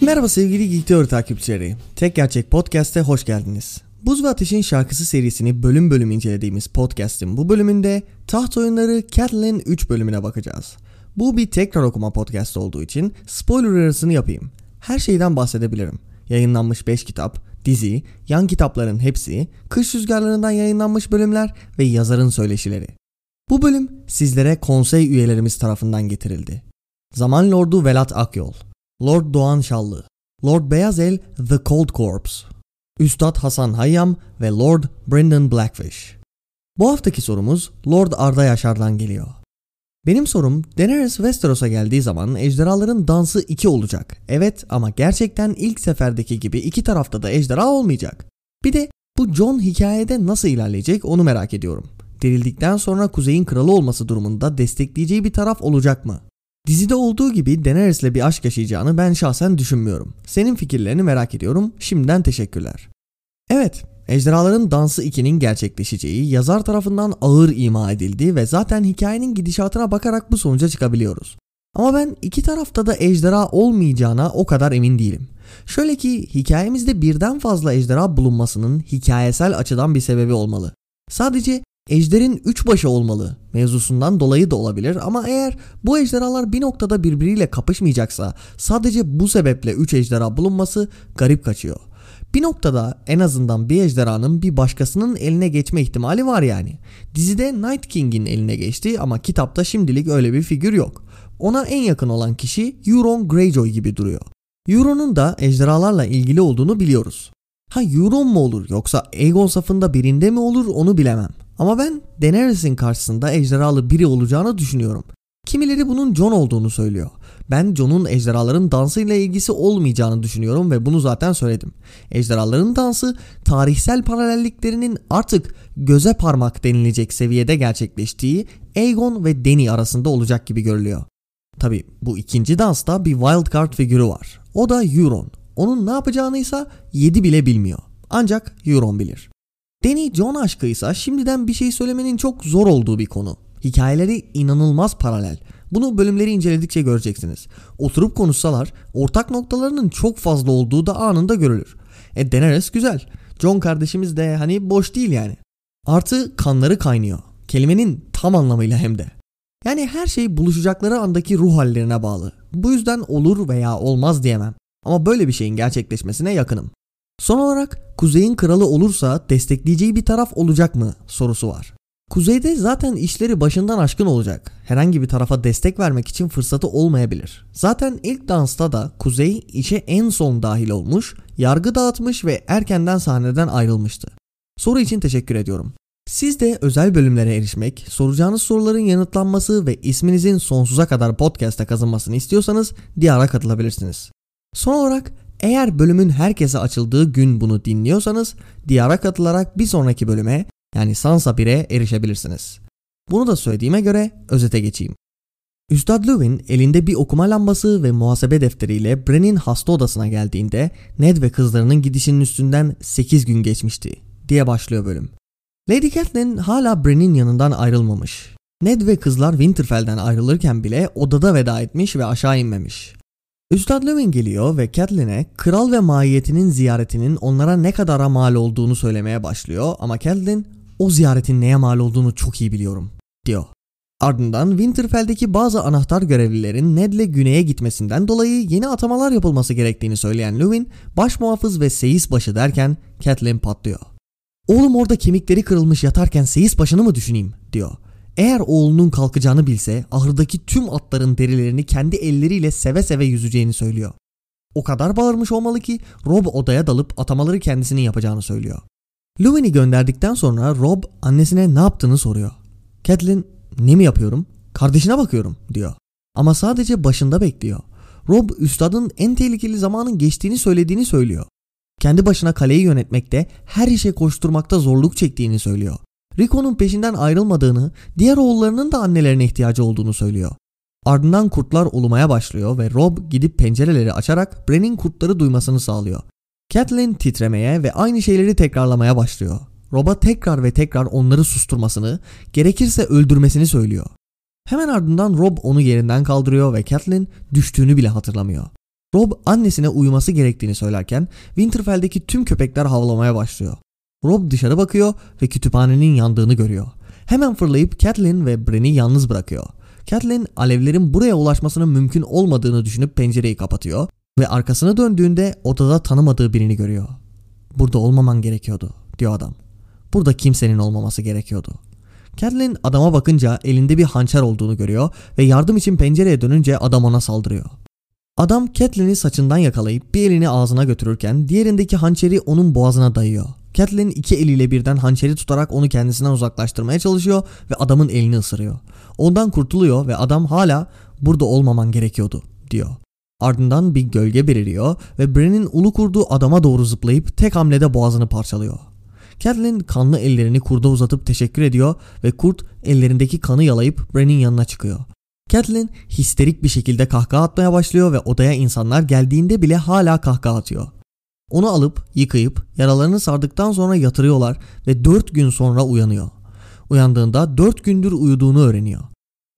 Merhaba sevgili Geek Teori takipçileri. Tek Gerçek Podcast'e hoş geldiniz. Buz ve Ateş'in şarkısı serisini bölüm bölüm incelediğimiz podcast'in bu bölümünde taht oyunları Catelyn 3 bölümüne bakacağız. Bu bir tekrar okuma podcast olduğu için spoiler arasını yapayım. Her şeyden bahsedebilirim. Yayınlanmış 5 kitap, dizi, yan kitapların hepsi, kış rüzgarlarından yayınlanmış bölümler ve yazarın söyleşileri. Bu bölüm sizlere konsey üyelerimiz tarafından getirildi. Zaman Lordu Velat Akyol, Lord Doğan Şallı, Lord Beyazel The Cold Corpse, Üstad Hasan Hayyam ve Lord Brendan Blackfish. Bu haftaki sorumuz Lord Arda Yaşar'dan geliyor. Benim sorum Daenerys Westeros'a geldiği zaman ejderhaların dansı 2 olacak. Evet ama gerçekten ilk seferdeki gibi iki tarafta da ejderha olmayacak. Bir de bu Jon hikayede nasıl ilerleyecek onu merak ediyorum. Dirildikten sonra Kuzey'in kralı olması durumunda destekleyeceği bir taraf olacak mı? Dizide olduğu gibi Daenerys'le bir aşk yaşayacağını ben şahsen düşünmüyorum. Senin fikirlerini merak ediyorum. Şimdiden teşekkürler. Evet, Ejderhaların Dansı 2'nin gerçekleşeceği yazar tarafından ağır ima edildi ve zaten hikayenin gidişatına bakarak bu sonuca çıkabiliyoruz. Ama ben iki tarafta da ejderha olmayacağına o kadar emin değilim. Şöyle ki hikayemizde birden fazla ejderha bulunmasının hikayesel açıdan bir sebebi olmalı. Sadece ejderin üç başı olmalı mevzusundan dolayı da olabilir ama eğer bu ejderhalar bir noktada birbiriyle kapışmayacaksa sadece bu sebeple üç ejderha bulunması garip kaçıyor. Bir noktada en azından bir ejderhanın bir başkasının eline geçme ihtimali var yani. Dizide Night King'in eline geçti ama kitapta şimdilik öyle bir figür yok. Ona en yakın olan kişi Euron Greyjoy gibi duruyor. Euron'un da ejderhalarla ilgili olduğunu biliyoruz. Ha Euron mu olur yoksa Aegon safında birinde mi olur onu bilemem. Ama ben Daenerys'in karşısında ejderhalı biri olacağını düşünüyorum. Kimileri bunun Jon olduğunu söylüyor. Ben Jon'un ejderhaların dansıyla ilgisi olmayacağını düşünüyorum ve bunu zaten söyledim. Ejderhaların dansı tarihsel paralelliklerinin artık göze parmak denilecek seviyede gerçekleştiği Aegon ve Dany arasında olacak gibi görülüyor. Tabi bu ikinci dansta bir wildcard figürü var. O da Euron. Onun ne yapacağını ise 7 bile bilmiyor. Ancak Euron bilir. Dany Jon aşkıysa şimdiden bir şey söylemenin çok zor olduğu bir konu. Hikayeleri inanılmaz paralel. Bunu bölümleri inceledikçe göreceksiniz. Oturup konuşsalar ortak noktalarının çok fazla olduğu da anında görülür. E Daenerys güzel. Jon kardeşimiz de hani boş değil yani. Artı kanları kaynıyor. Kelimenin tam anlamıyla hem de. Yani her şey buluşacakları andaki ruh hallerine bağlı. Bu yüzden olur veya olmaz diyemem. Ama böyle bir şeyin gerçekleşmesine yakınım. Son olarak Kuzey'in kralı olursa destekleyeceği bir taraf olacak mı sorusu var. Kuzeyde zaten işleri başından aşkın olacak. Herhangi bir tarafa destek vermek için fırsatı olmayabilir. Zaten ilk dansta da Kuzey işe en son dahil olmuş, yargı dağıtmış ve erkenden sahneden ayrılmıştı. Soru için teşekkür ediyorum. Siz de özel bölümlere erişmek, soracağınız soruların yanıtlanması ve isminizin sonsuza kadar podcast'a kazınmasını istiyorsanız Diyar'a katılabilirsiniz. Son olarak eğer bölümün herkese açıldığı gün bunu dinliyorsanız Diyar'a katılarak bir sonraki bölüme yani Sansa 1'e erişebilirsiniz. Bunu da söylediğime göre özete geçeyim. Üstad Lewin elinde bir okuma lambası ve muhasebe defteriyle Bren'in hasta odasına geldiğinde Ned ve kızlarının gidişinin üstünden 8 gün geçmişti diye başlıyor bölüm. Lady Catelyn hala Bren'in yanından ayrılmamış. Ned ve kızlar Winterfell'den ayrılırken bile odada veda etmiş ve aşağı inmemiş. Üstad Lewin geliyor ve Catelyn'e kral ve mahiyetinin ziyaretinin onlara ne kadara mal olduğunu söylemeye başlıyor ama Catelyn o ziyaretin neye mal olduğunu çok iyi biliyorum diyor. Ardından Winterfell'deki bazı anahtar görevlilerin Ned'le güneye gitmesinden dolayı yeni atamalar yapılması gerektiğini söyleyen Lewin, baş muhafız ve seyis başı derken Catelyn patlıyor. Oğlum orada kemikleri kırılmış yatarken seyis başını mı düşüneyim diyor. Eğer oğlunun kalkacağını bilse ahırdaki tüm atların derilerini kendi elleriyle seve seve yüzeceğini söylüyor. O kadar bağırmış olmalı ki Rob odaya dalıp atamaları kendisinin yapacağını söylüyor. Lewin'i gönderdikten sonra Rob annesine ne yaptığını soruyor. Catelyn Ne mi yapıyorum? Kardeşine bakıyorum diyor. Ama sadece başında bekliyor. Rob üstadın en tehlikeli zamanın geçtiğini söylediğini söylüyor. Kendi başına kaleyi yönetmekte, her işe koşturmakta zorluk çektiğini söylüyor. Rico'nun peşinden ayrılmadığını, diğer oğullarının da annelerine ihtiyacı olduğunu söylüyor. Ardından kurtlar ulumaya başlıyor ve Rob gidip pencereleri açarak Bren'in kurtları duymasını sağlıyor. Catelyn titremeye ve aynı şeyleri tekrarlamaya başlıyor. Rob'a tekrar ve tekrar onları susturmasını, gerekirse öldürmesini söylüyor. Hemen ardından Rob onu yerinden kaldırıyor ve Catelyn düştüğünü bile hatırlamıyor. Rob annesine uyuması gerektiğini söylerken Winterfell'deki tüm köpekler havlamaya başlıyor. Rob dışarı bakıyor ve kütüphanenin yandığını görüyor. Hemen fırlayıp Catelyn ve Bren'i yalnız bırakıyor. Catelyn alevlerin buraya ulaşmasının mümkün olmadığını düşünüp pencereyi kapatıyor ve arkasını döndüğünde odada tanımadığı birini görüyor. Burada olmaman gerekiyordu diyor adam. Burada kimsenin olmaması gerekiyordu. Catelyn adama bakınca elinde bir hançer olduğunu görüyor ve yardım için pencereye dönünce adam ona saldırıyor. Adam Catelyn'i saçından yakalayıp bir elini ağzına götürürken diğerindeki hançeri onun boğazına dayıyor. Catelyn iki eliyle birden hançeri tutarak onu kendisinden uzaklaştırmaya çalışıyor ve adamın elini ısırıyor. Ondan kurtuluyor ve adam hala burada olmaman gerekiyordu diyor. Ardından bir gölge beliriyor ve Bran'in ulu kurduğu adama doğru zıplayıp tek hamlede boğazını parçalıyor. Catelyn kanlı ellerini kurda uzatıp teşekkür ediyor ve kurt ellerindeki kanı yalayıp Bran'in yanına çıkıyor. Catelyn histerik bir şekilde kahkaha atmaya başlıyor ve odaya insanlar geldiğinde bile hala kahkaha atıyor. Onu alıp yıkayıp yaralarını sardıktan sonra yatırıyorlar ve 4 gün sonra uyanıyor. Uyandığında 4 gündür uyuduğunu öğreniyor.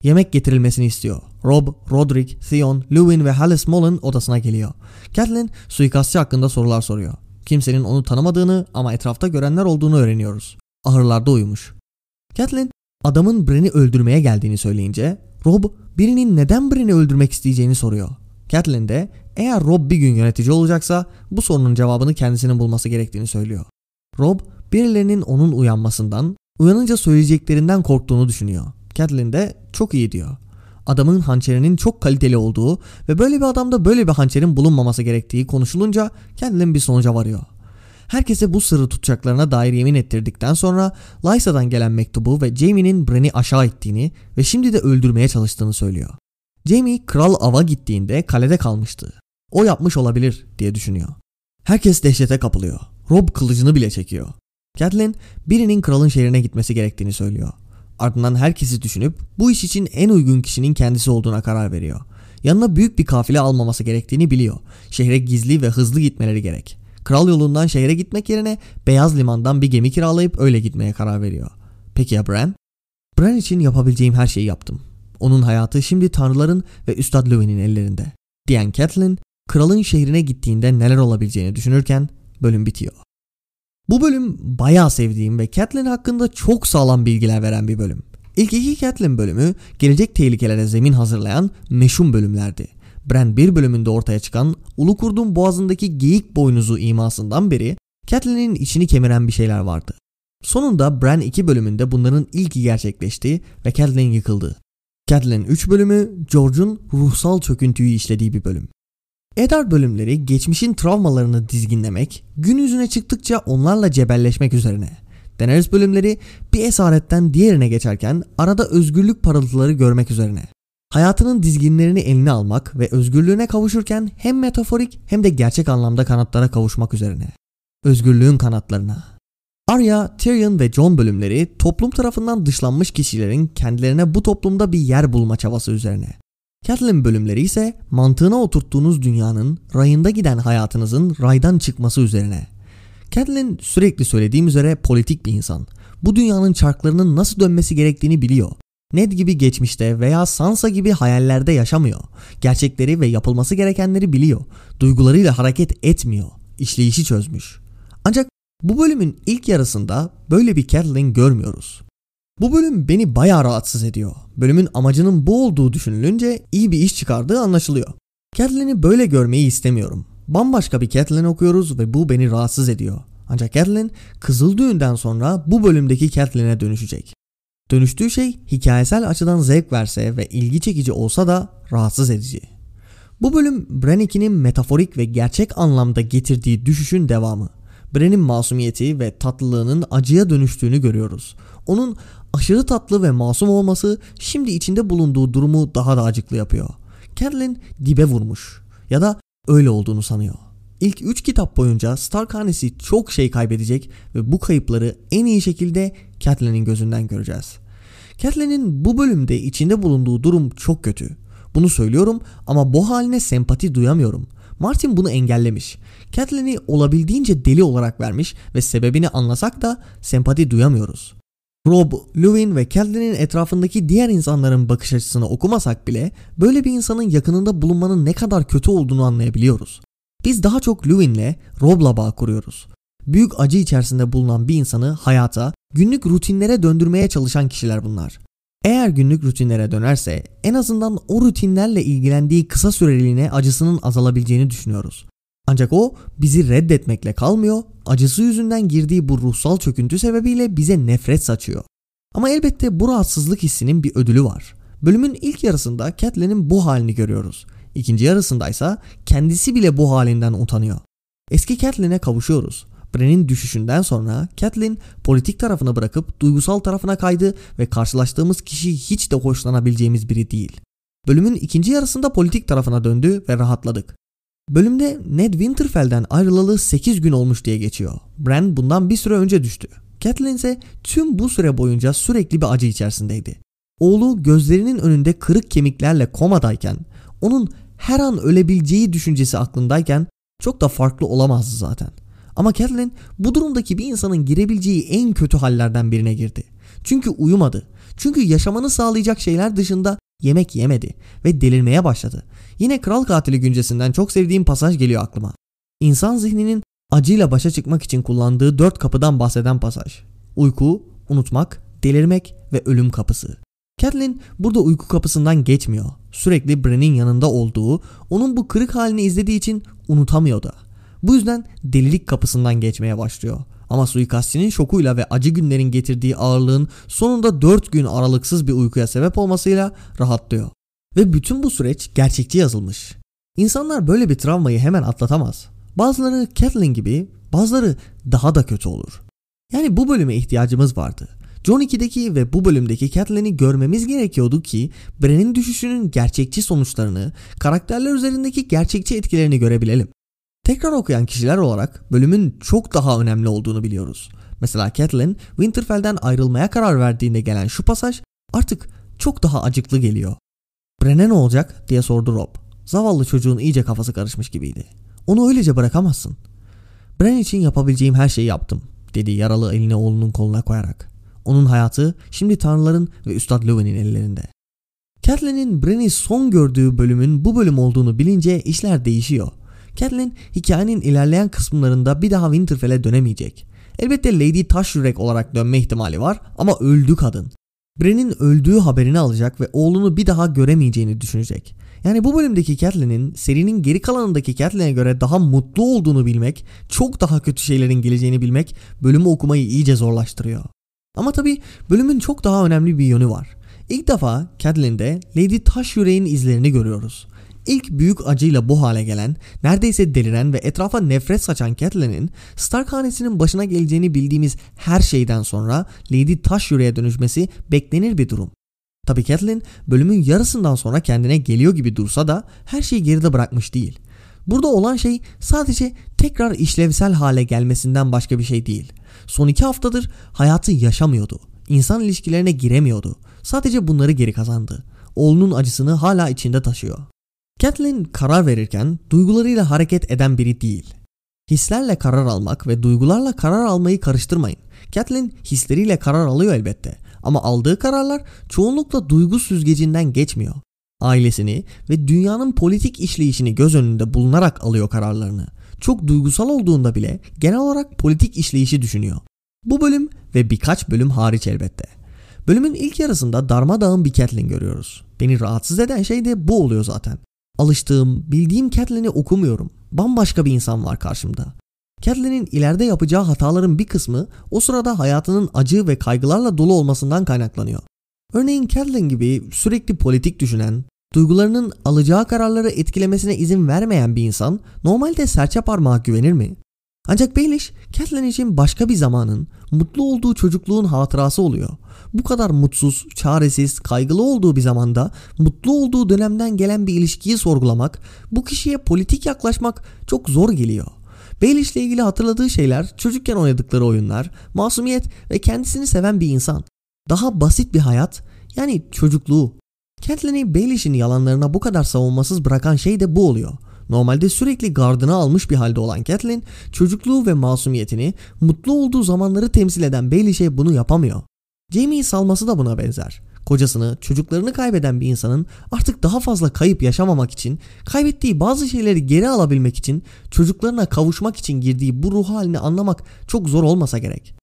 Yemek getirilmesini istiyor. Rob, Roderick, Theon, Lewin ve Halle Smollen odasına geliyor. Catelyn suikastçı hakkında sorular soruyor. Kimsenin onu tanımadığını ama etrafta görenler olduğunu öğreniyoruz. Ahırlarda uyumuş. Catelyn adamın Bren'i öldürmeye geldiğini söyleyince Rob birinin neden Bren'i öldürmek isteyeceğini soruyor. Catelyn de eğer Rob bir gün yönetici olacaksa bu sorunun cevabını kendisinin bulması gerektiğini söylüyor. Rob birilerinin onun uyanmasından, uyanınca söyleyeceklerinden korktuğunu düşünüyor. Catelyn de çok iyi diyor. Adamın hançerinin çok kaliteli olduğu ve böyle bir adamda böyle bir hançerin bulunmaması gerektiği konuşulunca Catelyn bir sonuca varıyor. Herkese bu sırrı tutacaklarına dair yemin ettirdikten sonra Lysa'dan gelen mektubu ve Jaime'nin Bren'i aşağı ettiğini ve şimdi de öldürmeye çalıştığını söylüyor. Jaime kral ava gittiğinde kalede kalmıştı. O yapmış olabilir diye düşünüyor. Herkes dehşete kapılıyor. Rob kılıcını bile çekiyor. Catelyn birinin kralın şehrine gitmesi gerektiğini söylüyor. Ardından herkesi düşünüp bu iş için en uygun kişinin kendisi olduğuna karar veriyor. Yanına büyük bir kafile almaması gerektiğini biliyor. Şehre gizli ve hızlı gitmeleri gerek. Kral yolundan şehre gitmek yerine Beyaz Liman'dan bir gemi kiralayıp öyle gitmeye karar veriyor. Peki ya Bran? Bran için yapabileceğim her şeyi yaptım. Onun hayatı şimdi tanrıların ve Üstad Lewin'in ellerinde. Diyen Catelyn, kralın şehrine gittiğinde neler olabileceğini düşünürken bölüm bitiyor. Bu bölüm bayağı sevdiğim ve Catelyn hakkında çok sağlam bilgiler veren bir bölüm. İlk iki Catelyn bölümü gelecek tehlikelere zemin hazırlayan meşhum bölümlerdi. Bran bir bölümünde ortaya çıkan Ulu Kurdun boğazındaki geyik boynuzu imasından beri Catelyn'in içini kemiren bir şeyler vardı. Sonunda Bran 2 bölümünde bunların ilki gerçekleşti ve Catelyn yıkıldı. Catelyn 3 bölümü George'un ruhsal çöküntüyü işlediği bir bölüm. Eddard bölümleri geçmişin travmalarını dizginlemek, gün yüzüne çıktıkça onlarla cebelleşmek üzerine. Daenerys bölümleri bir esaretten diğerine geçerken arada özgürlük parıltıları görmek üzerine. Hayatının dizginlerini eline almak ve özgürlüğüne kavuşurken hem metaforik hem de gerçek anlamda kanatlara kavuşmak üzerine. Özgürlüğün kanatlarına. Arya, Tyrion ve Jon bölümleri toplum tarafından dışlanmış kişilerin kendilerine bu toplumda bir yer bulma çabası üzerine. Catelyn bölümleri ise mantığına oturttuğunuz dünyanın rayında giden hayatınızın raydan çıkması üzerine. Catelyn sürekli söylediğim üzere politik bir insan. Bu dünyanın çarklarının nasıl dönmesi gerektiğini biliyor. Ned gibi geçmişte veya Sansa gibi hayallerde yaşamıyor. Gerçekleri ve yapılması gerekenleri biliyor. Duygularıyla hareket etmiyor. İşleyişi çözmüş. Ancak bu bölümün ilk yarısında böyle bir Catelyn görmüyoruz. Bu bölüm beni bayağı rahatsız ediyor. Bölümün amacının bu olduğu düşünülünce iyi bir iş çıkardığı anlaşılıyor. Catelyn'i böyle görmeyi istemiyorum. Bambaşka bir Catelyn okuyoruz ve bu beni rahatsız ediyor. Ancak Catelyn Kızıl Düğün'den sonra bu bölümdeki Catelyn'e dönüşecek. Dönüştüğü şey hikayesel açıdan zevk verse ve ilgi çekici olsa da rahatsız edici. Bu bölüm Bran 2'nin metaforik ve gerçek anlamda getirdiği düşüşün devamı. Bran'in masumiyeti ve tatlılığının acıya dönüştüğünü görüyoruz. Onun Aşırı tatlı ve masum olması şimdi içinde bulunduğu durumu daha da acıklı yapıyor. Catelyn dibe vurmuş ya da öyle olduğunu sanıyor. İlk 3 kitap boyunca Stark hanesi çok şey kaybedecek ve bu kayıpları en iyi şekilde Catelyn'in gözünden göreceğiz. Catelyn'in bu bölümde içinde bulunduğu durum çok kötü. Bunu söylüyorum ama bu haline sempati duyamıyorum. Martin bunu engellemiş. Catelyn'i olabildiğince deli olarak vermiş ve sebebini anlasak da sempati duyamıyoruz. Rob, Lewin ve Catelyn'in etrafındaki diğer insanların bakış açısını okumasak bile böyle bir insanın yakınında bulunmanın ne kadar kötü olduğunu anlayabiliyoruz. Biz daha çok Lewin'le Rob'la bağ kuruyoruz. Büyük acı içerisinde bulunan bir insanı hayata, günlük rutinlere döndürmeye çalışan kişiler bunlar. Eğer günlük rutinlere dönerse en azından o rutinlerle ilgilendiği kısa süreliğine acısının azalabileceğini düşünüyoruz. Ancak o bizi reddetmekle kalmıyor, acısı yüzünden girdiği bu ruhsal çöküntü sebebiyle bize nefret saçıyor. Ama elbette bu rahatsızlık hissinin bir ödülü var. Bölümün ilk yarısında Catelyn'in bu halini görüyoruz. İkinci yarısındaysa kendisi bile bu halinden utanıyor. Eski Catelyn'e kavuşuyoruz. Bran'in düşüşünden sonra Catelyn politik tarafını bırakıp duygusal tarafına kaydı ve karşılaştığımız kişi hiç de hoşlanabileceğimiz biri değil. Bölümün ikinci yarısında politik tarafına döndü ve rahatladık. Bölümde Ned Winterfell'den ayrılalı 8 gün olmuş diye geçiyor. Bran bundan bir süre önce düştü. Catelyn ise tüm bu süre boyunca sürekli bir acı içerisindeydi. Oğlu gözlerinin önünde kırık kemiklerle komadayken, onun her an ölebileceği düşüncesi aklındayken çok da farklı olamazdı zaten. Ama Catelyn bu durumdaki bir insanın girebileceği en kötü hallerden birine girdi. Çünkü uyumadı. Çünkü yaşamanı sağlayacak şeyler dışında yemek yemedi ve delirmeye başladı. Yine Kral Katili güncesinden çok sevdiğim pasaj geliyor aklıma. İnsan zihninin acıyla başa çıkmak için kullandığı dört kapıdan bahseden pasaj. Uyku, unutmak, delirmek ve ölüm kapısı. Catelyn burada uyku kapısından geçmiyor. Sürekli Bran'in yanında olduğu, onun bu kırık halini izlediği için unutamıyor da. Bu yüzden delilik kapısından geçmeye başlıyor. Ama suikastçinin şokuyla ve acı günlerin getirdiği ağırlığın sonunda 4 gün aralıksız bir uykuya sebep olmasıyla rahatlıyor. Ve bütün bu süreç gerçekçi yazılmış. İnsanlar böyle bir travmayı hemen atlatamaz. Bazıları Catelyn gibi, bazıları daha da kötü olur. Yani bu bölüme ihtiyacımız vardı. John 2'deki ve bu bölümdeki Catelyn'i görmemiz gerekiyordu ki Bran'in düşüşünün gerçekçi sonuçlarını, karakterler üzerindeki gerçekçi etkilerini görebilelim. Tekrar okuyan kişiler olarak bölümün çok daha önemli olduğunu biliyoruz. Mesela Catelyn Winterfell'den ayrılmaya karar verdiğinde gelen şu pasaj artık çok daha acıklı geliyor. Bren'e ne olacak diye sordu Rob. Zavallı çocuğun iyice kafası karışmış gibiydi. Onu öylece bırakamazsın. Bren için yapabileceğim her şeyi yaptım dedi yaralı elini oğlunun koluna koyarak. Onun hayatı şimdi tanrıların ve Üstad Lewin'in ellerinde. Catelyn'in Bren'i son gördüğü bölümün bu bölüm olduğunu bilince işler değişiyor. Catelyn hikayenin ilerleyen kısımlarında bir daha Winterfell'e dönemeyecek. Elbette Lady Taşyürek olarak dönme ihtimali var ama öldü kadın. Bran'in öldüğü haberini alacak ve oğlunu bir daha göremeyeceğini düşünecek. Yani bu bölümdeki Catelyn'in serinin geri kalanındaki Catelyn'e göre daha mutlu olduğunu bilmek, çok daha kötü şeylerin geleceğini bilmek bölümü okumayı iyice zorlaştırıyor. Ama tabi bölümün çok daha önemli bir yönü var. İlk defa Catelyn'de Lady Taş Yüreğin izlerini görüyoruz. İlk büyük acıyla bu hale gelen, neredeyse deliren ve etrafa nefret saçan Catelyn'in Stark hanesinin başına geleceğini bildiğimiz her şeyden sonra Lady Taş Yüreğe dönüşmesi beklenir bir durum. Tabi Catelyn bölümün yarısından sonra kendine geliyor gibi dursa da her şeyi geride bırakmış değil. Burada olan şey sadece tekrar işlevsel hale gelmesinden başka bir şey değil. Son iki haftadır hayatı yaşamıyordu. İnsan ilişkilerine giremiyordu. Sadece bunları geri kazandı. Oğlunun acısını hala içinde taşıyor. Catelyn karar verirken duygularıyla hareket eden biri değil. Hislerle karar almak ve duygularla karar almayı karıştırmayın. Catelyn hisleriyle karar alıyor elbette ama aldığı kararlar çoğunlukla duygu süzgecinden geçmiyor. Ailesini ve dünyanın politik işleyişini göz önünde bulunarak alıyor kararlarını. Çok duygusal olduğunda bile genel olarak politik işleyişi düşünüyor. Bu bölüm ve birkaç bölüm hariç elbette. Bölümün ilk yarısında darmadağın bir Catelyn görüyoruz. Beni rahatsız eden şey de bu oluyor zaten. Alıştığım, bildiğim Catelyn'i okumuyorum. Bambaşka bir insan var karşımda. Catelyn'in ileride yapacağı hataların bir kısmı o sırada hayatının acı ve kaygılarla dolu olmasından kaynaklanıyor. Örneğin Catelyn gibi sürekli politik düşünen, duygularının alacağı kararları etkilemesine izin vermeyen bir insan normalde serçe parmağa güvenir mi? Ancak Baelish, Catelyn için başka bir zamanın, mutlu olduğu çocukluğun hatırası oluyor. Bu kadar mutsuz, çaresiz, kaygılı olduğu bir zamanda mutlu olduğu dönemden gelen bir ilişkiyi sorgulamak, bu kişiye politik yaklaşmak çok zor geliyor. Baelish ile ilgili hatırladığı şeyler çocukken oynadıkları oyunlar, masumiyet ve kendisini seven bir insan. Daha basit bir hayat yani çocukluğu. Catelyn'i Baelish'in yalanlarına bu kadar savunmasız bırakan şey de bu oluyor. Normalde sürekli gardını almış bir halde olan Catelyn, çocukluğu ve masumiyetini, mutlu olduğu zamanları temsil eden Baelish'e bunu yapamıyor. Jamie'yi salması da buna benzer. Kocasını, çocuklarını kaybeden bir insanın artık daha fazla kayıp yaşamamak için, kaybettiği bazı şeyleri geri alabilmek için, çocuklarına kavuşmak için girdiği bu ruh halini anlamak çok zor olmasa gerek.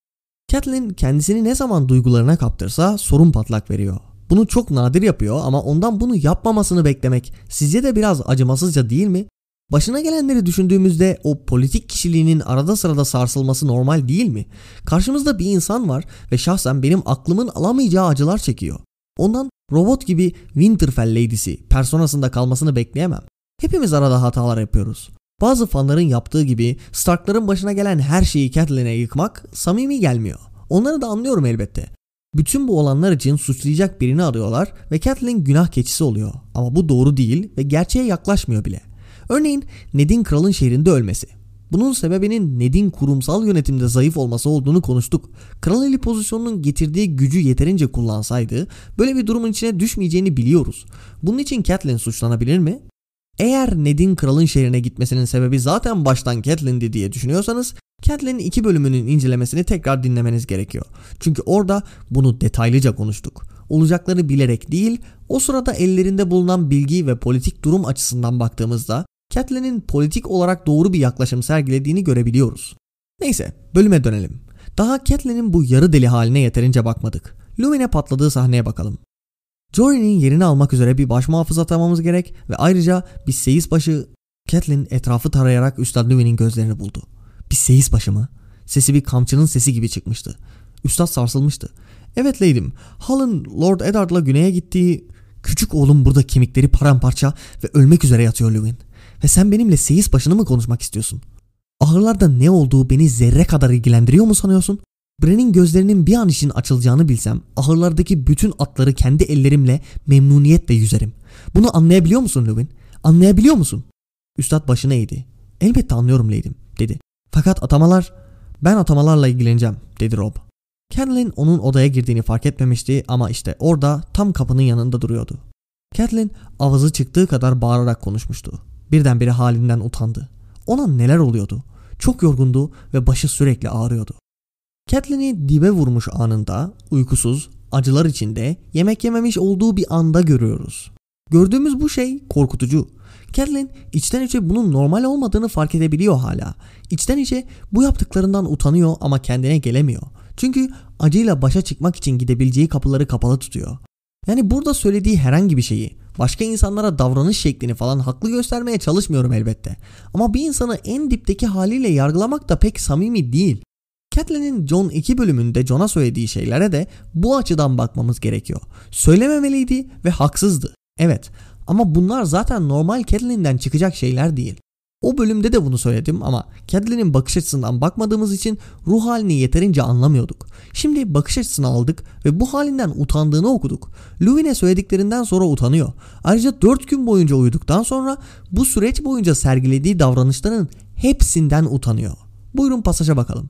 Catelyn kendisini ne zaman duygularına kaptırsa sorun patlak veriyor. Bunu çok nadir yapıyor ama ondan bunu yapmamasını beklemek sizce de biraz acımasızca değil mi? Başına gelenleri düşündüğümüzde o politik kişiliğinin arada sırada sarsılması normal değil mi? Karşımızda bir insan var ve şahsen benim aklımın alamayacağı acılar çekiyor. Ondan robot gibi Winterfell Lady'si personasında kalmasını bekleyemem. Hepimiz arada hatalar yapıyoruz. Bazı fanların yaptığı gibi Stark'ların başına gelen her şeyi Catelyn'e yıkmak samimi gelmiyor. Onları da anlıyorum elbette. Bütün bu olanlar için suçlayacak birini arıyorlar ve Catelyn günah keçisi oluyor. Ama bu doğru değil ve gerçeğe yaklaşmıyor bile. Örneğin Ned'in kralın şehrinde ölmesi. Bunun sebebinin Ned'in kurumsal yönetimde zayıf olması olduğunu konuştuk. Kral eli pozisyonunun getirdiği gücü yeterince kullansaydı böyle bir durumun içine düşmeyeceğini biliyoruz. Bunun için Catelyn suçlanabilir mi? Eğer Ned'in kralın şehrine gitmesinin sebebi zaten baştan Catelyn'di diye düşünüyorsanız Catelyn'in iki bölümünün incelemesini tekrar dinlemeniz gerekiyor. Çünkü orada bunu detaylıca konuştuk. Olacakları bilerek değil, o sırada ellerinde bulunan bilgi ve politik durum açısından baktığımızda Catelyn'in politik olarak doğru bir yaklaşım sergilediğini görebiliyoruz. Neyse, bölüme dönelim. Daha Catelyn'in bu yarı deli haline yeterince bakmadık. Lumen'e patladığı sahneye bakalım. Jory'nin yerini almak üzere bir baş muhafız atamamız gerek ve ayrıca bir seyis başı Catelyn etrafı tarayarak Üstad Lumen'in gözlerini buldu. Bir seyis başı mı? Sesi bir kamçının sesi gibi çıkmıştı. Üstad sarsılmıştı. Evet Lady'm, Hal'ın Lord Eddard'la güneye gittiği küçük oğlum burada kemikleri paramparça ve ölmek üzere yatıyor Lewin. Ve sen benimle seyis başını mı konuşmak istiyorsun? Ahırlarda ne olduğu beni zerre kadar ilgilendiriyor mu sanıyorsun? Bren'in gözlerinin bir an için açılacağını bilsem ahırlardaki bütün atları kendi ellerimle memnuniyetle yüzerim. Bunu anlayabiliyor musun Lewin? Anlayabiliyor musun? Üstad başını eğdi. Elbette anlıyorum Lady'm dedi. Fakat atamalar... Ben atamalarla ilgileneceğim dedi Rob. Catelyn onun odaya girdiğini fark etmemişti ama işte orada tam kapının yanında duruyordu. Catelyn avazı çıktığı kadar bağırarak konuşmuştu. Birdenbire halinden utandı. Ona neler oluyordu? Çok yorgundu ve başı sürekli ağrıyordu. Catelyn'i dibe vurmuş anında, uykusuz, acılar içinde, yemek yememiş olduğu bir anda görüyoruz. Gördüğümüz bu şey korkutucu. Catelyn içten içe bunun normal olmadığını fark edebiliyor hala. İçten içe bu yaptıklarından utanıyor ama kendine gelemiyor. Çünkü acıyla başa çıkmak için gidebileceği kapıları kapalı tutuyor. Yani burada söylediği herhangi bir şeyi, başka insanlara davranış şeklini falan haklı göstermeye çalışmıyorum elbette. Ama bir insanı en dipteki haliyle yargılamak da pek samimi değil. Catelyn'in John 2 bölümünde John'a söylediği şeylere de bu açıdan bakmamız gerekiyor. Söylememeliydi ve haksızdı. Evet ama bunlar zaten normal Catelyn'den çıkacak şeyler değil. O bölümde de bunu söyledim ama Catelyn'in bakış açısından bakmadığımız için ruh halini yeterince anlamıyorduk. Şimdi bakış açısını aldık ve bu halinden utandığını okuduk. Luwin'e söylediklerinden sonra utanıyor. Ayrıca 4 gün boyunca uyuduktan sonra bu süreç boyunca sergilediği davranışların hepsinden utanıyor. Buyurun pasaja bakalım.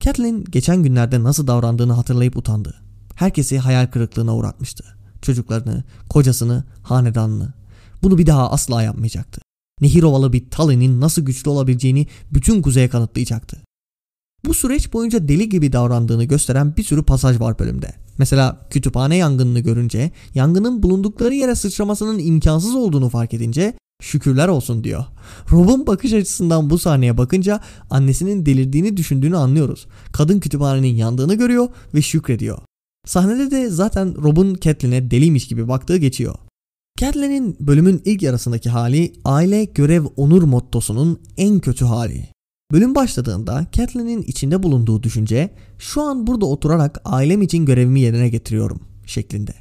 Catelyn geçen günlerde nasıl davrandığını hatırlayıp utandı. Herkesi hayal kırıklığına uğratmıştı. Çocuklarını, kocasını, hanedanını. Bunu bir daha asla yapmayacaktı. Nehir ovalı bir Tully'nin nasıl güçlü olabileceğini bütün kuzeye kanıtlayacaktı. Bu süreç boyunca deli gibi davrandığını gösteren bir sürü pasaj var bölümde. Mesela kütüphane yangınını görünce, yangının bulundukları yere sıçramasının imkansız olduğunu fark edince şükürler olsun diyor. Rob'un bakış açısından bu sahneye bakınca annesinin delirdiğini düşündüğünü anlıyoruz. Kadın kütüphanenin yandığını görüyor ve şükrediyor. Sahnede de zaten Rob'un Catelyn'e deliymiş gibi baktığı geçiyor. Catelyn'in bölümün ilk yarısındaki hali aile görev onur mottosunun en kötü hali. Bölüm başladığında Catelyn'in içinde bulunduğu düşünce şu an burada oturarak ailem için görevimi yerine getiriyorum şeklinde.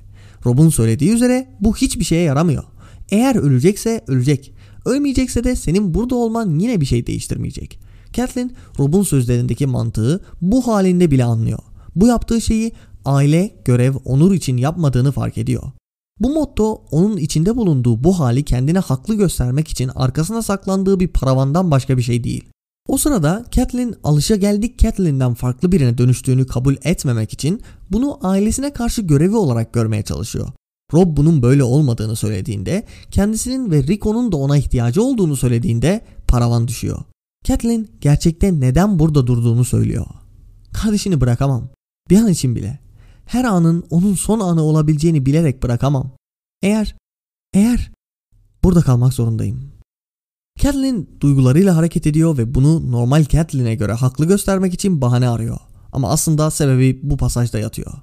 Rob'un söylediği üzere bu hiçbir şeye yaramıyor. Eğer ölecekse ölecek. Ölmeyecekse de senin burada olman yine bir şey değiştirmeyecek. Kathleen, Rob'un sözlerindeki mantığı bu halinde bile anlıyor. Bu yaptığı şeyi aile, görev, onur için yapmadığını fark ediyor. Bu motto onun içinde bulunduğu bu hali kendine haklı göstermek için arkasına saklandığı bir paravandan başka bir şey değil. O sırada Kathleen alışa geldik Kathleen'den farklı birine dönüştüğünü kabul etmemek için bunu ailesine karşı görevi olarak görmeye çalışıyor. Rob bunun böyle olmadığını söylediğinde, kendisinin ve Rico'nun da ona ihtiyacı olduğunu söylediğinde paravan düşüyor. Kathleen gerçekte neden burada durduğunu söylüyor. Kardeşini bırakamam. Bir an için bile. Her anın onun son anı olabileceğini bilerek bırakamam. Eğer, eğer burada kalmak zorundayım. Catelyn duygularıyla hareket ediyor ve bunu normal Catelyn'e göre haklı göstermek için bahane arıyor. Ama aslında sebebi bu pasajda yatıyor.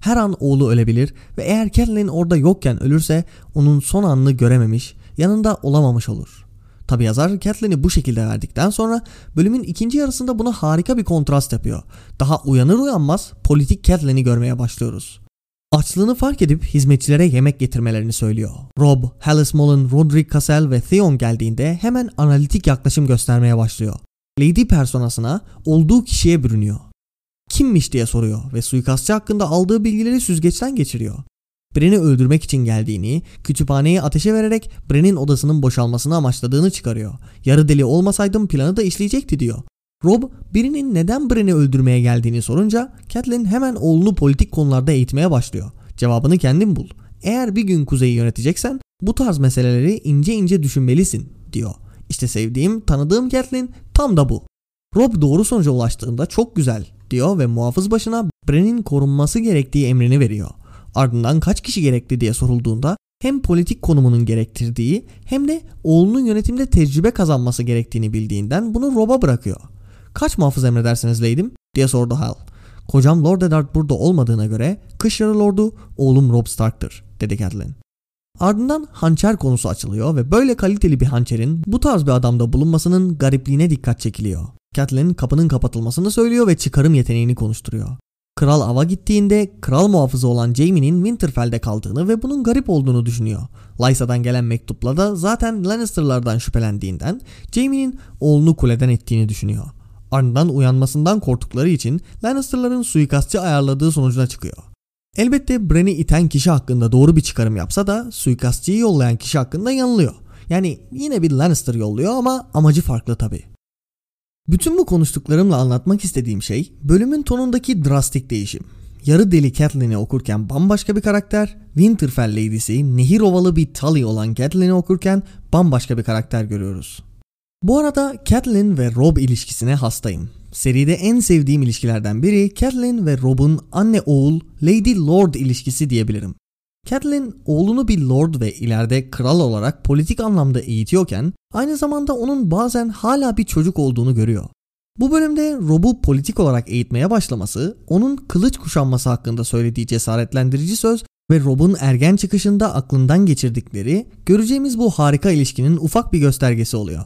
Her an oğlu ölebilir ve eğer Catelyn orada yokken ölürse onun son anını görememiş, yanında olamamış olur. Tabi yazar Catelyn'i bu şekilde verdikten sonra bölümün ikinci yarısında buna harika bir kontrast yapıyor. Daha uyanır uyanmaz politik Catelyn'i görmeye başlıyoruz. Açlığını fark edip hizmetçilere yemek getirmelerini söylüyor. Rob, Hallis Mullen, Roderick Cassell ve Theon geldiğinde hemen analitik yaklaşım göstermeye başlıyor. Lady personasına olduğu kişiye bürünüyor. Kimmiş diye soruyor ve suikastçı hakkında aldığı bilgileri süzgeçten geçiriyor. Bren'i öldürmek için geldiğini, kütüphaneyi ateşe vererek Bren'in odasının boşalmasını amaçladığını çıkarıyor. Yarı deli olmasaydım planı da işleyecekti diyor. Rob birinin neden Bren'i öldürmeye geldiğini sorunca Catelyn hemen oğlunu politik konularda eğitmeye başlıyor. Cevabını kendin bul. Eğer bir gün kuzeyi yöneteceksen bu tarz meseleleri ince ince düşünmelisin diyor. İşte sevdiğim, tanıdığım Catelyn tam da bu. Rob doğru sonuca ulaştığında çok güzel diyor ve muhafız başına Bren'in korunması gerektiği emrini veriyor. Ardından kaç kişi gerekli diye sorulduğunda hem politik konumunun gerektirdiği hem de oğlunun yönetimde tecrübe kazanması gerektiğini bildiğinden bunu Rob'a bırakıyor. Kaç muhafız emredersiniz leydim diye sordu Hal. Kocam Lord Eddard burada olmadığına göre kış yarı lordu oğlum Rob Stark'tır dedi Catelyn. Ardından hançer konusu açılıyor ve böyle kaliteli bir hançerin bu tarz bir adamda bulunmasının garipliğine dikkat çekiliyor. Catelyn kapının kapatılmasını söylüyor ve çıkarım yeteneğini konuşturuyor. Kral ava gittiğinde kral muhafızı olan Jaime'nin Winterfell'de kaldığını ve bunun garip olduğunu düşünüyor. Lysa'dan gelen mektupla da zaten Lannister'lardan şüphelendiğinden Jaime'nin oğlunu kuleden ettiğini düşünüyor. Ardından uyanmasından korktukları için Lannister'ların suikastçı ayarladığı sonucuna çıkıyor. Elbette Bran'i iten kişi hakkında doğru bir çıkarım yapsa da suikastçıyı yollayan kişi hakkında yanılıyor. Yani yine bir Lannister yolluyor ama amacı farklı tabi. Bütün bu konuştuklarımla anlatmak istediğim şey bölümün tonundaki drastik değişim. Yarı deli Catelyn'i okurken bambaşka bir karakter, Winterfell Lady'si nehir ovalı bir Tully olan Catelyn'i okurken bambaşka bir karakter görüyoruz. Bu arada Catelyn ve Rob ilişkisine hastayım. Seride en sevdiğim ilişkilerden biri Catelyn ve Rob'un anne oğul Lady Lord ilişkisi diyebilirim. Catelyn oğlunu bir lord ve ileride kral olarak politik anlamda eğitiyorken aynı zamanda onun bazen hala bir çocuk olduğunu görüyor. Bu bölümde Rob'u politik olarak eğitmeye başlaması, onun kılıç kuşanması hakkında söylediği cesaretlendirici söz ve Rob'un ergen çıkışında aklından geçirdikleri göreceğimiz bu harika ilişkinin ufak bir göstergesi oluyor.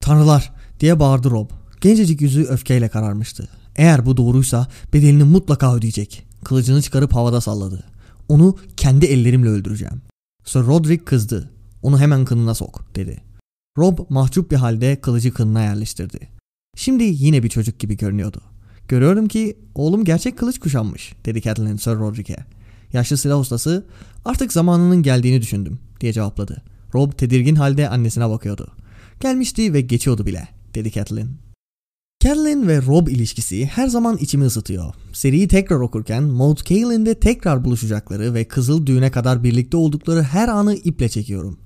Tanrılar diye bağırdı Rob. Gencecik yüzü öfkeyle kararmıştı. Eğer bu doğruysa bedelini mutlaka ödeyecek. Kılıcını çıkarıp havada salladı. Onu kendi ellerimle öldüreceğim. Sir Roderick kızdı. Onu hemen kınına sok dedi. Rob mahcup bir halde kılıcı kınına yerleştirdi. Şimdi yine bir çocuk gibi görünüyordu. Görüyorum ki oğlum gerçek kılıç kuşanmış dedi Catelyn Sir Roderick'e. Yaşlı silah ustası artık zamanının geldiğini düşündüm diye cevapladı. Rob tedirgin halde annesine bakıyordu. Gelmişti ve geçiyordu bile dedi Catelyn. Catelyn ve Rob ilişkisi her zaman içimi ısıtıyor. Seriyi tekrar okurken Maud Cailin'de tekrar buluşacakları ve Kızıl Düğün'e kadar birlikte oldukları her anı iple çekiyorum.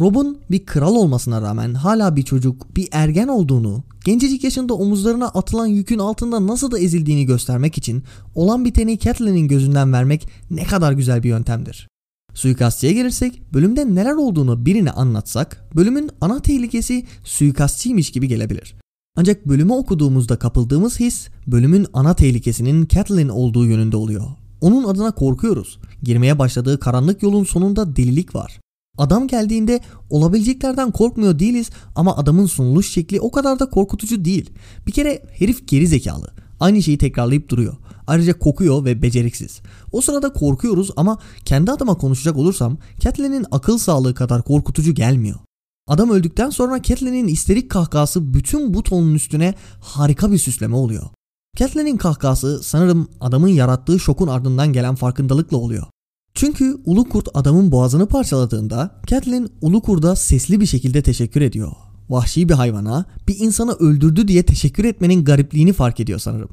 Rob'un bir kral olmasına rağmen hala bir çocuk, bir ergen olduğunu, gencecik yaşında omuzlarına atılan yükün altında nasıl da ezildiğini göstermek için olan biteni Catelyn'in gözünden vermek ne kadar güzel bir yöntemdir. Suikastçıya gelirsek bölümde neler olduğunu birine anlatsak bölümün ana tehlikesi suikastçıymış gibi gelebilir. Ancak bölümü okuduğumuzda kapıldığımız his bölümün ana tehlikesinin Catelyn olduğu yönünde oluyor. Onun adına korkuyoruz. Girmeye başladığı karanlık yolun sonunda delilik var. Adam geldiğinde olabileceklerden korkmuyor değiliz ama adamın sunuluş şekli o kadar da korkutucu değil. Bir kere herif geri zekalı. Aynı şeyi tekrarlayıp duruyor. Ayrıca kokuyor ve beceriksiz. O sırada korkuyoruz ama kendi adıma konuşacak olursam Catelyn'in akıl sağlığı kadar korkutucu gelmiyor. Adam öldükten sonra Catelyn'in isterik kahkası bütün bu tonun üstüne harika bir süsleme oluyor. Catelyn'in kahkası sanırım adamın yarattığı şokun ardından gelen farkındalıkla oluyor. Çünkü ulu kurt adamın boğazını parçaladığında Catelyn ulu kurda sesli bir şekilde teşekkür ediyor. Vahşi bir hayvana bir insanı öldürdü diye teşekkür etmenin garipliğini fark ediyor sanırım.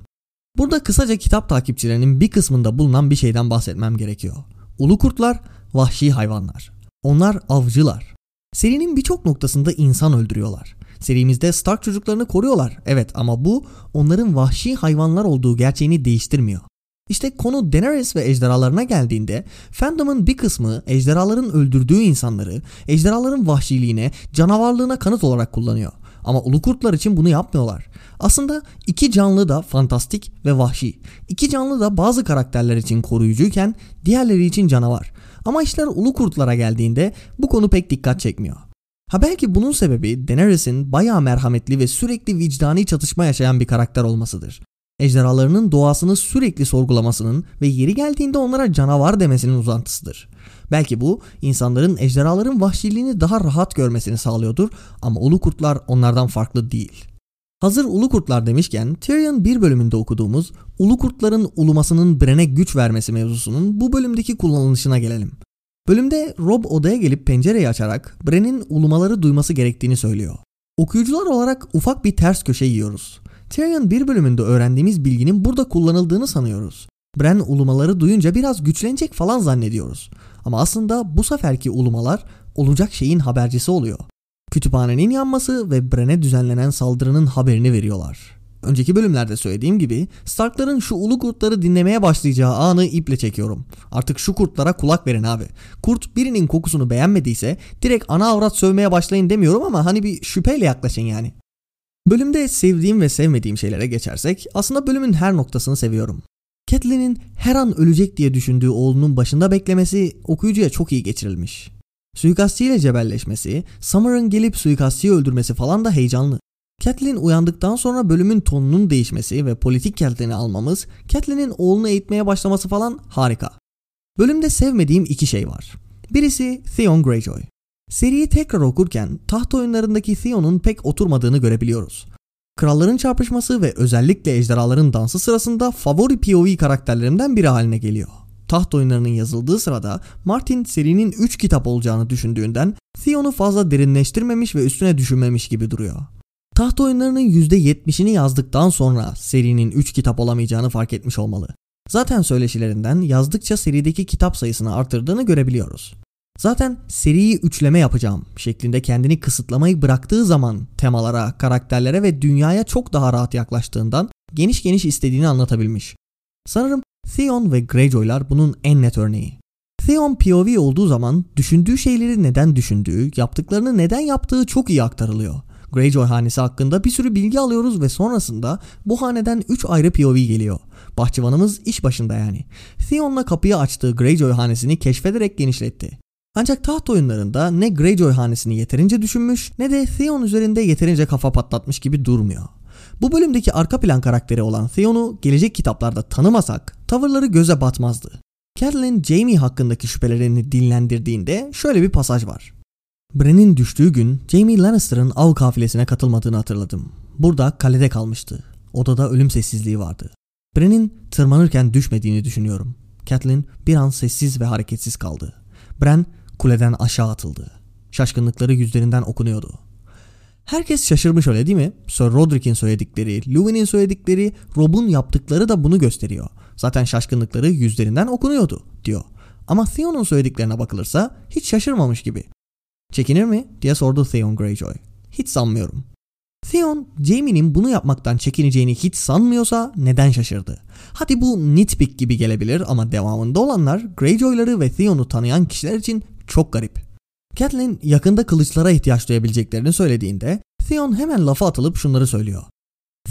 Burada kısaca kitap takipçilerinin bir kısmında bulunan bir şeyden bahsetmem gerekiyor. Ulu kurtlar vahşi hayvanlar. Onlar avcılar. Serinin birçok noktasında insan öldürüyorlar. Serimizde Stark çocuklarını koruyorlar. Evet ama bu onların vahşi hayvanlar olduğu gerçeğini değiştirmiyor. İşte konu Daenerys ve ejderhalarına geldiğinde fandom'ın bir kısmı ejderhaların öldürdüğü insanları ejderhaların vahşiliğine, canavarlığına kanıt olarak kullanıyor. Ama ulu kurtlar için bunu yapmıyorlar. Aslında iki canlı da fantastik ve vahşi. İki canlı da bazı karakterler için koruyucuyken diğerleri için canavar. Ama işler ulu kurtlara geldiğinde bu konu pek dikkat çekmiyor. Ha belki bunun sebebi Daenerys'in bayağı merhametli ve sürekli vicdani çatışma yaşayan bir karakter olmasıdır. Ejderhalarının doğasını sürekli sorgulamasının ve yeri geldiğinde onlara canavar demesinin uzantısıdır. Belki bu insanların ejderhaların vahşiliğini daha rahat görmesini sağlıyordur ama ulu kurtlar onlardan farklı değil. Hazır ulu kurtlar demişken Tyrion bir bölümünde okuduğumuz ulu kurtların ulumasının Bren'e güç vermesi mevzusunun bu bölümdeki kullanılışına gelelim. Bölümde Rob odaya gelip pencereyi açarak Bren'in ulumaları duyması gerektiğini söylüyor. Okuyucular olarak ufak bir ters köşe yiyoruz. Tyrion bir bölümünde öğrendiğimiz bilginin burada kullanıldığını sanıyoruz. Bren ulumaları duyunca biraz güçlenecek falan zannediyoruz. Ama aslında bu seferki ulumalar olacak şeyin habercisi oluyor. Kütüphanenin yanması ve Bren'e düzenlenen saldırının haberini veriyorlar. Önceki bölümlerde söylediğim gibi Starkların şu ulu kurtları dinlemeye başlayacağı anı iple çekiyorum. Artık şu kurtlara kulak verin abi. Kurt birinin kokusunu beğenmediyse direkt ana avrat sövmeye başlayın demiyorum ama hani bir şüpheyle yaklaşın yani. Bölümde sevdiğim ve sevmediğim şeylere geçersek aslında bölümün her noktasını seviyorum. Catelyn'in her an ölecek diye düşündüğü oğlunun başında beklemesi okuyucuya çok iyi geçirilmiş. Suikastçıyla cebelleşmesi, Summer'ın gelip suikastçıyı öldürmesi falan da heyecanlı. Catelyn uyandıktan sonra bölümün tonunun değişmesi ve politik Catelyn'i almamız, Catelyn'in oğlunu eğitmeye başlaması falan harika. Bölümde sevmediğim iki şey var. Birisi Theon Greyjoy. Seriyi tekrar okurken taht oyunlarındaki Theon'un pek oturmadığını görebiliyoruz. Kralların çarpışması ve özellikle ejderhaların dansı sırasında favori POV karakterlerimden biri haline geliyor. Taht oyunlarının yazıldığı sırada Martin serinin 3 kitap olacağını düşündüğünden Theon'u fazla derinleştirmemiş ve üstüne düşünmemiş gibi duruyor. Taht oyunlarının %70'ini yazdıktan sonra serinin 3 kitap olamayacağını fark etmiş olmalı. Zaten söyleşilerinden yazdıkça serideki kitap sayısını artırdığını görebiliyoruz. Zaten seriyi üçleme yapacağım şeklinde kendini kısıtlamayı bıraktığı zaman temalara, karakterlere ve dünyaya çok daha rahat yaklaştığından geniş geniş istediğini anlatabilmiş. Sanırım Theon ve Greyjoy'lar bunun en net örneği. Theon POV olduğu zaman düşündüğü şeyleri neden düşündüğü, yaptıklarını neden yaptığı çok iyi aktarılıyor. Greyjoy hanesi hakkında bir sürü bilgi alıyoruz ve sonrasında bu haneden 3 ayrı POV geliyor. Bahçıvanımız iş başında yani. Theon'la kapıyı açtığı Greyjoy hanesini keşfederek genişletti. Ancak taht oyunlarında ne Greyjoy hanesini yeterince düşünmüş ne de Theon üzerinde yeterince kafa patlatmış gibi durmuyor. Bu bölümdeki arka plan karakteri olan Theon'u gelecek kitaplarda tanımasak tavırları göze batmazdı. Catelyn Jaime hakkındaki şüphelerini dinlendirdiğinde şöyle bir pasaj var. Bran'in düştüğü gün Jaime Lannister'ın av kafilesine katılmadığını hatırladım. Burada kalede kalmıştı. Odada ölüm sessizliği vardı. Bran'in tırmanırken düşmediğini düşünüyorum. Catelyn bir an sessiz ve hareketsiz kaldı. Bran kuleden aşağı atıldı. Şaşkınlıkları yüzlerinden okunuyordu. Herkes şaşırmış öyle değil mi? Sir Roderick'in söyledikleri, Louis'nin söyledikleri, Rob'un yaptıkları da bunu gösteriyor. Zaten şaşkınlıkları yüzlerinden okunuyordu diyor. Ama Theon'un söylediklerine bakılırsa hiç şaşırmamış gibi. Çekinir mi diye sordu Theon Greyjoy. Hiç sanmıyorum. Theon, Jaime'nin bunu yapmaktan çekineceğini hiç sanmıyorsa neden şaşırdı? Hadi bu nitpick gibi gelebilir ama devamında olanlar Greyjoy'ları ve Theon'u tanıyan kişiler için çok garip. Catelyn yakında kılıçlara ihtiyaç duyabileceklerini söylediğinde Theon hemen lafa atılıp şunları söylüyor.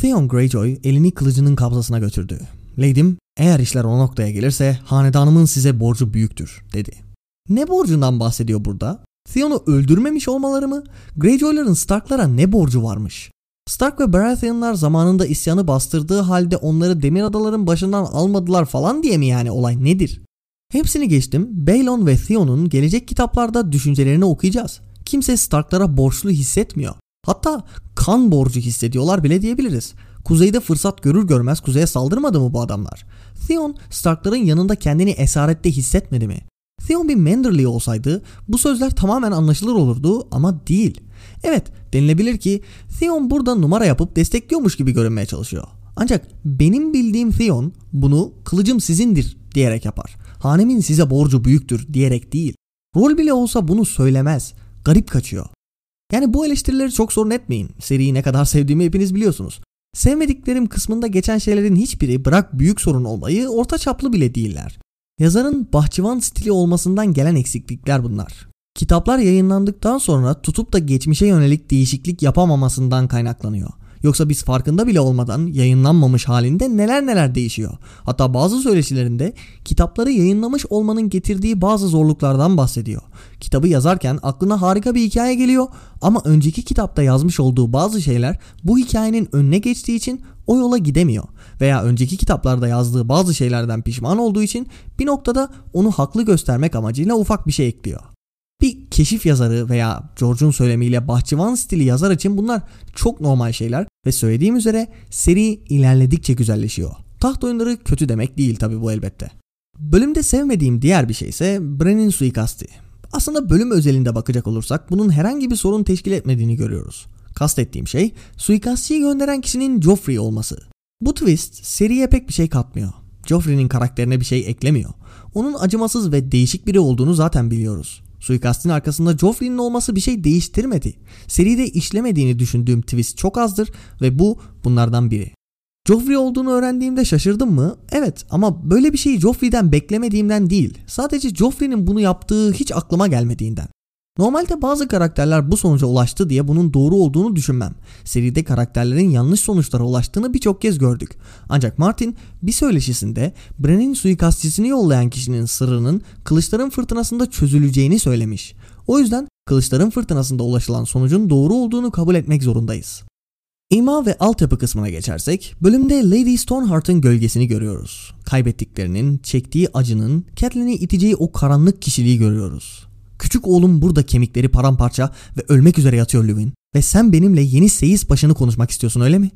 Theon Greyjoy elini kılıcının kabzasına götürdü. Lady'm eğer işler o noktaya gelirse hanedanımın size borcu büyüktür dedi. Ne borcundan bahsediyor burada? Theon'u öldürmemiş olmaları mı? Greyjoy'ların Stark'lara ne borcu varmış? Stark ve Baratheon'lar zamanında isyanı bastırdığı halde onları demir adaların başından almadılar falan diye mi yani olay nedir? Hepsini geçtim. Baelon ve Theon'un gelecek kitaplarda düşüncelerini okuyacağız. kimse Starklara borçlu hissetmiyor. Hatta kan borcu hissediyorlar bile diyebiliriz. Kuzeyde fırsat görür görmez kuzeye saldırmadı mı bu adamlar? Theon Starkların yanında kendini esarette hissetmedi mi? Theon bir Manderly olsaydı bu sözler tamamen anlaşılır olurdu ama değil. Evet denilebilir ki Theon burada numara yapıp destekliyormuş gibi görünmeye çalışıyor. Ancak benim bildiğim Theon bunu kılıcım sizindir diyerek yapar. Hanemin size borcu büyüktür diyerek değil. Rol bile olsa bunu söylemez. Garip kaçıyor. Yani bu eleştirileri çok sorun etmeyin. Seriyi ne kadar sevdiğimi hepiniz biliyorsunuz. Sevmediklerim kısmında geçen şeylerin hiçbiri bırak büyük sorun olmayı orta çaplı bile değiller. Yazarın bahçıvan stili olmasından gelen eksiklikler bunlar. Kitaplar yayınlandıktan sonra tutup da geçmişe yönelik değişiklik yapamamasından kaynaklanıyor. Yoksa biz farkında bile olmadan yayınlanmamış halinde neler neler değişiyor. Hatta bazı söyleşilerinde kitapları yayınlamış olmanın getirdiği bazı zorluklardan bahsediyor. Kitabı yazarken aklına harika bir hikaye geliyor ama önceki kitapta yazmış olduğu bazı şeyler bu hikayenin önüne geçtiği için o yola gidemiyor. Veya önceki kitaplarda yazdığı bazı şeylerden pişman olduğu için bir noktada onu haklı göstermek amacıyla ufak bir şey ekliyor. Bir keşif yazarı veya George'un söylemiyle bahçıvan stili yazar için bunlar çok normal şeyler ve söylediğim üzere seri ilerledikçe güzelleşiyor. Taht oyunları kötü demek değil tabi bu elbette. Bölümde sevmediğim diğer bir şey ise Bren'in suikasti. Aslında bölüm özelinde bakacak olursak bunun herhangi bir sorun teşkil etmediğini görüyoruz. Kastettiğim şey suikastçıyı gönderen kişinin Joffrey olması. Bu twist seriye pek bir şey katmıyor. Joffrey'nin karakterine bir şey eklemiyor. Onun acımasız ve değişik biri olduğunu zaten biliyoruz. Suikastin arkasında Joffrey'nin olması bir şey değiştirmedi. Seride işlemediğini düşündüğüm twist çok azdır ve bu bunlardan biri. Joffrey olduğunu öğrendiğimde şaşırdım mı? Evet ama böyle bir şeyi Joffrey'den beklemediğimden değil. Sadece Joffrey'nin bunu yaptığı hiç aklıma gelmediğinden. Normalde bazı karakterler bu sonuca ulaştı diye bunun doğru olduğunu düşünmem. Seride karakterlerin yanlış sonuçlara ulaştığını birçok kez gördük. Ancak Martin bir söyleşisinde Bran'in suikastçisini yollayan kişinin sırrının kılıçların fırtınasında çözüleceğini söylemiş. O yüzden kılıçların fırtınasında ulaşılan sonucun doğru olduğunu kabul etmek zorundayız. İma ve altyapı kısmına geçersek, bölümde Lady Stoneheart'ın gölgesini görüyoruz. Kaybettiklerinin, çektiği acının, Catelyn'i iteceği o karanlık kişiliği görüyoruz. Küçük oğlum burada kemikleri paramparça ve ölmek üzere yatıyor Lewin. Ve sen benimle yeni seyis başını konuşmak istiyorsun öyle mi?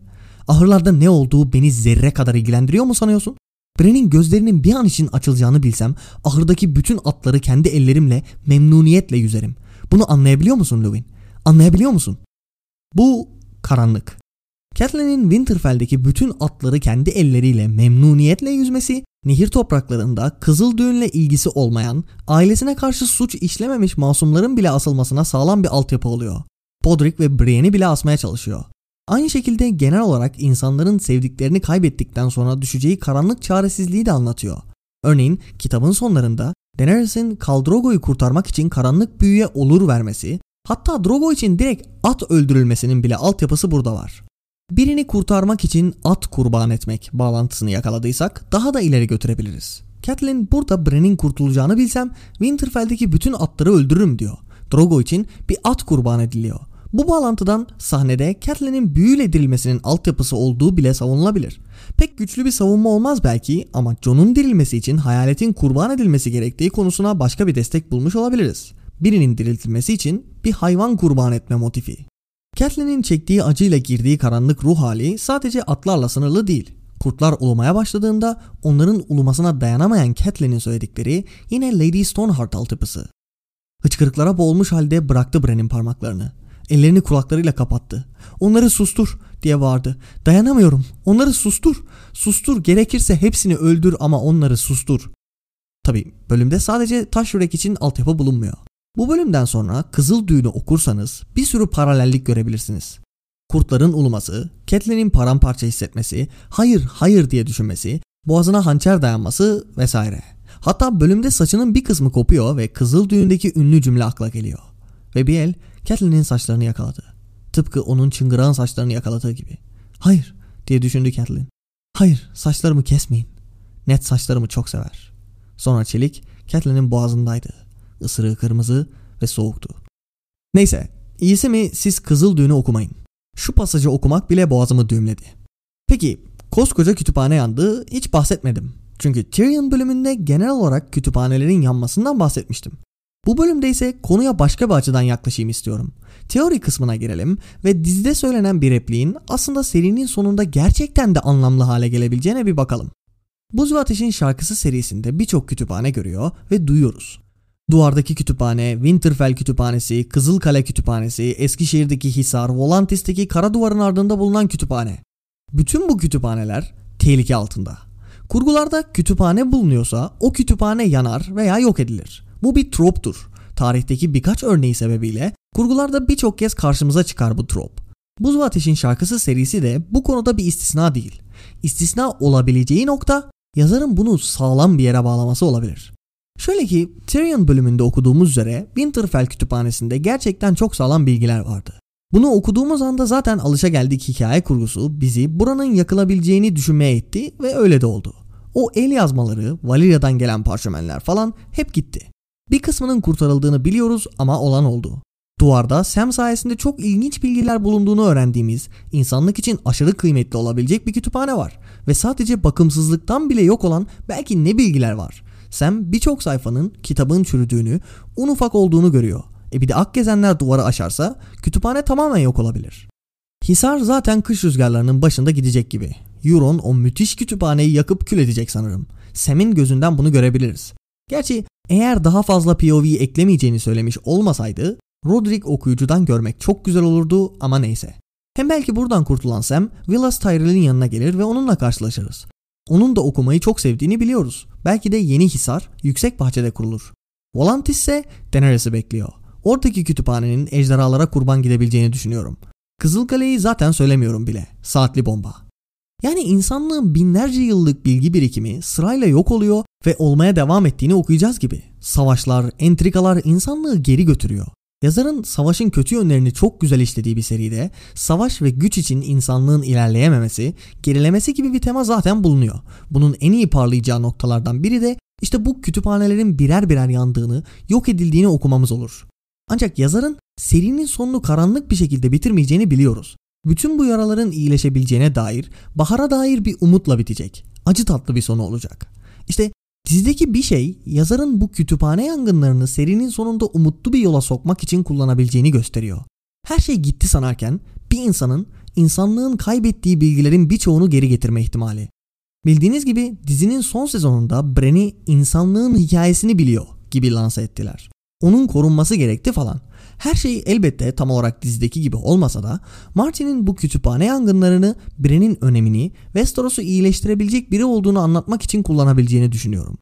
Ahırlarda ne olduğu beni zerre kadar ilgilendiriyor mu sanıyorsun? Bren'in gözlerinin bir an için açılacağını bilsem ahırdaki bütün atları kendi ellerimle memnuniyetle yüzerim. Bunu anlayabiliyor musun Lewin? Anlayabiliyor musun? Bu karanlık. Catelyn'in Winterfell'deki bütün atları kendi elleriyle memnuniyetle yüzmesi, nehir topraklarında kızıl düğünle ilgisi olmayan, ailesine karşı suç işlememiş masumların bile asılmasına sağlam bir altyapı oluyor. Podrick ve Brienne'i bile asmaya çalışıyor. Aynı şekilde genel olarak insanların sevdiklerini kaybettikten sonra düşeceği karanlık çaresizliği de anlatıyor. Örneğin kitabın sonlarında Daenerys'in Khal Drogo'yu kurtarmak için karanlık büyüye olur vermesi, hatta Drogo için direkt at öldürülmesinin bile altyapısı burada var. Birini kurtarmak için at kurban etmek bağlantısını yakaladıysak daha da ileri götürebiliriz. Catelyn burada Bran'in kurtulacağını bilsem Winterfell'deki bütün atları öldürürüm diyor. Drogo için bir at kurban ediliyor. Bu bağlantıdan sahnede Catelyn'in büyüyle dirilmesinin altyapısı olduğu bile savunulabilir. Pek güçlü bir savunma olmaz belki ama Jon'un dirilmesi için hayaletin kurban edilmesi gerektiği konusuna başka bir destek bulmuş olabiliriz. Birinin diriltilmesi için bir hayvan kurban etme motifi. Catelyn'in çektiği acıyla girdiği karanlık ruh hali sadece atlarla sınırlı değil. Kurtlar ulumaya başladığında onların ulumasına dayanamayan Catelyn'in söyledikleri yine Lady Stoneheart altyapısı. Hıçkırıklara boğulmuş halde bıraktı Bran'in parmaklarını. Ellerini kulaklarıyla kapattı. Onları sustur diye bağırdı. Dayanamıyorum. Onları sustur. Sustur. Gerekirse hepsini öldür ama onları sustur. Tabi bölümde sadece taş yürek için altyapı bulunmuyor. Bu bölümden sonra Kızıl Düğünü okursanız bir sürü paralellik görebilirsiniz. Kurtların uluması, Catelyn'in paramparça hissetmesi, hayır hayır diye düşünmesi, boğazına hançer dayanması vesaire. Hatta bölümde saçının bir kısmı kopuyor ve Kızıl Düğün'deki ünlü cümle akla geliyor. Ve bir el Catelyn'in saçlarını yakaladı. Tıpkı onun çıngırağın saçlarını yakaladığı gibi. Hayır diye düşündü Catelyn. Hayır saçlarımı kesmeyin. Net saçlarımı çok sever. Sonra çelik Catelyn'in boğazındaydı. Isırığı kırmızı ve soğuktu. Neyse, iyisi mi siz Kızıl Düğünü okumayın. Şu pasajı okumak bile boğazımı düğümledi. Peki, koskoca kütüphane yandı, hiç bahsetmedim. Çünkü Tyrion bölümünde genel olarak kütüphanelerin yanmasından bahsetmiştim. Bu bölümde ise konuya başka bir açıdan yaklaşayım istiyorum. Teori kısmına girelim ve dizide söylenen bir repliğin aslında serinin sonunda gerçekten de anlamlı hale gelebileceğine bir bakalım. Buz ve Ateş'in şarkısı serisinde birçok kütüphane görüyor ve duyuyoruz. Duvardaki kütüphane, Winterfell kütüphanesi, Kızılkale kütüphanesi, Eskişehir'deki Hisar, Volantis'teki Kara Duvar'ın ardında bulunan kütüphane. Bütün bu kütüphaneler tehlike altında. Kurgularda kütüphane bulunuyorsa o kütüphane yanar veya yok edilir. Bu bir troptur. Tarihteki birkaç örneği sebebiyle kurgularda birçok kez karşımıza çıkar bu trop. Buz ve Ateş'in şarkısı serisi de bu konuda bir istisna değil. İstisna olabileceği nokta yazarın bunu sağlam bir yere bağlaması olabilir. Şöyle ki Tyrion bölümünde okuduğumuz üzere Winterfell kütüphanesinde gerçekten çok sağlam bilgiler vardı. Bunu okuduğumuz anda zaten alışa geldik hikaye kurgusu bizi buranın yakılabileceğini düşünmeye itti ve öyle de oldu. O el yazmaları, Valeria'dan gelen parşömenler falan hep gitti. Bir kısmının kurtarıldığını biliyoruz ama olan oldu. Duvarda Sam sayesinde çok ilginç bilgiler bulunduğunu öğrendiğimiz, insanlık için aşırı kıymetli olabilecek bir kütüphane var. Ve sadece bakımsızlıktan bile yok olan belki ne bilgiler var. Sam birçok sayfanın kitabın çürüdüğünü, un ufak olduğunu görüyor. E bir de ak gezenler duvarı aşarsa kütüphane tamamen yok olabilir. Hisar zaten kış rüzgarlarının başında gidecek gibi. Euron o müthiş kütüphaneyi yakıp kül edecek sanırım. Sam'in gözünden bunu görebiliriz. Gerçi eğer daha fazla POV'yi eklemeyeceğini söylemiş olmasaydı Roderick okuyucudan görmek çok güzel olurdu ama neyse. Hem belki buradan kurtulan Sam, Villas Tyrell'in yanına gelir ve onunla karşılaşırız. Onun da okumayı çok sevdiğini biliyoruz. Belki de yeni Hisar yüksek bahçede kurulur. Volantis ise Daenerys'i bekliyor. Oradaki kütüphanenin ejderhalara kurban gidebileceğini düşünüyorum. Kızılkale'yi zaten söylemiyorum bile. Saatli bomba. Yani insanlığın binlerce yıllık bilgi birikimi sırayla yok oluyor ve olmaya devam ettiğini okuyacağız gibi. Savaşlar, entrikalar insanlığı geri götürüyor. Yazarın savaşın kötü yönlerini çok güzel işlediği bir seride savaş ve güç için insanlığın ilerleyememesi, gerilemesi gibi bir tema zaten bulunuyor. Bunun en iyi parlayacağı noktalardan biri de işte bu kütüphanelerin birer birer yandığını, yok edildiğini okumamız olur. Ancak yazarın serinin sonunu karanlık bir şekilde bitirmeyeceğini biliyoruz. Bütün bu yaraların iyileşebileceğine dair, bahara dair bir umutla bitecek. Acı tatlı bir sonu olacak. İşte dizideki bir şey yazarın bu kütüphane yangınlarını serinin sonunda umutlu bir yola sokmak için kullanabileceğini gösteriyor. Her şey gitti sanarken bir insanın insanlığın kaybettiği bilgilerin birçoğunu geri getirme ihtimali. Bildiğiniz gibi dizinin son sezonunda Bren'i insanlığın hikayesini biliyor gibi lanse ettiler. Onun korunması gerekti falan. Her şey elbette tam olarak dizideki gibi olmasa da Martin'in bu kütüphane yangınlarını Bren'in önemini Westeros'u iyileştirebilecek biri olduğunu anlatmak için kullanabileceğini düşünüyorum.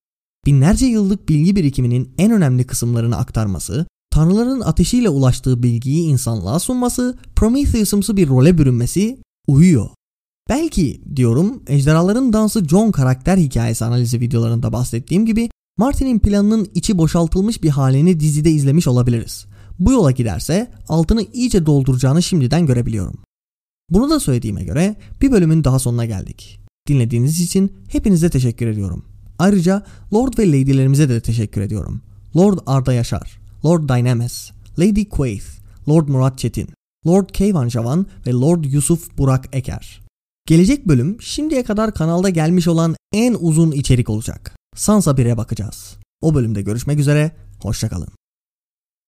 Binlerce yıllık bilgi birikiminin en önemli kısımlarını aktarması, tanrıların ateşiyle ulaştığı bilgiyi insanlığa sunması, Prometheus'umsu bir role bürünmesi uyuyor. Belki diyorum ejderhaların dansı John karakter hikayesi analizi videolarında bahsettiğim gibi Martin'in planının içi boşaltılmış bir halini dizide izlemiş olabiliriz. Bu yola giderse altını iyice dolduracağını şimdiden görebiliyorum. Bunu da söylediğime göre bir bölümün daha sonuna geldik. Dinlediğiniz için hepinize teşekkür ediyorum. Ayrıca Lord ve Lady'lerimize de teşekkür ediyorum. Lord Arda Yaşar, Lord Dynames, Lady Quaith, Lord Murat Çetin, Lord Keyvan Javan ve Lord Yusuf Burak Eker. Gelecek bölüm şimdiye kadar kanalda gelmiş olan en uzun içerik olacak. Sansa 1'e bakacağız. O bölümde görüşmek üzere, hoşçakalın.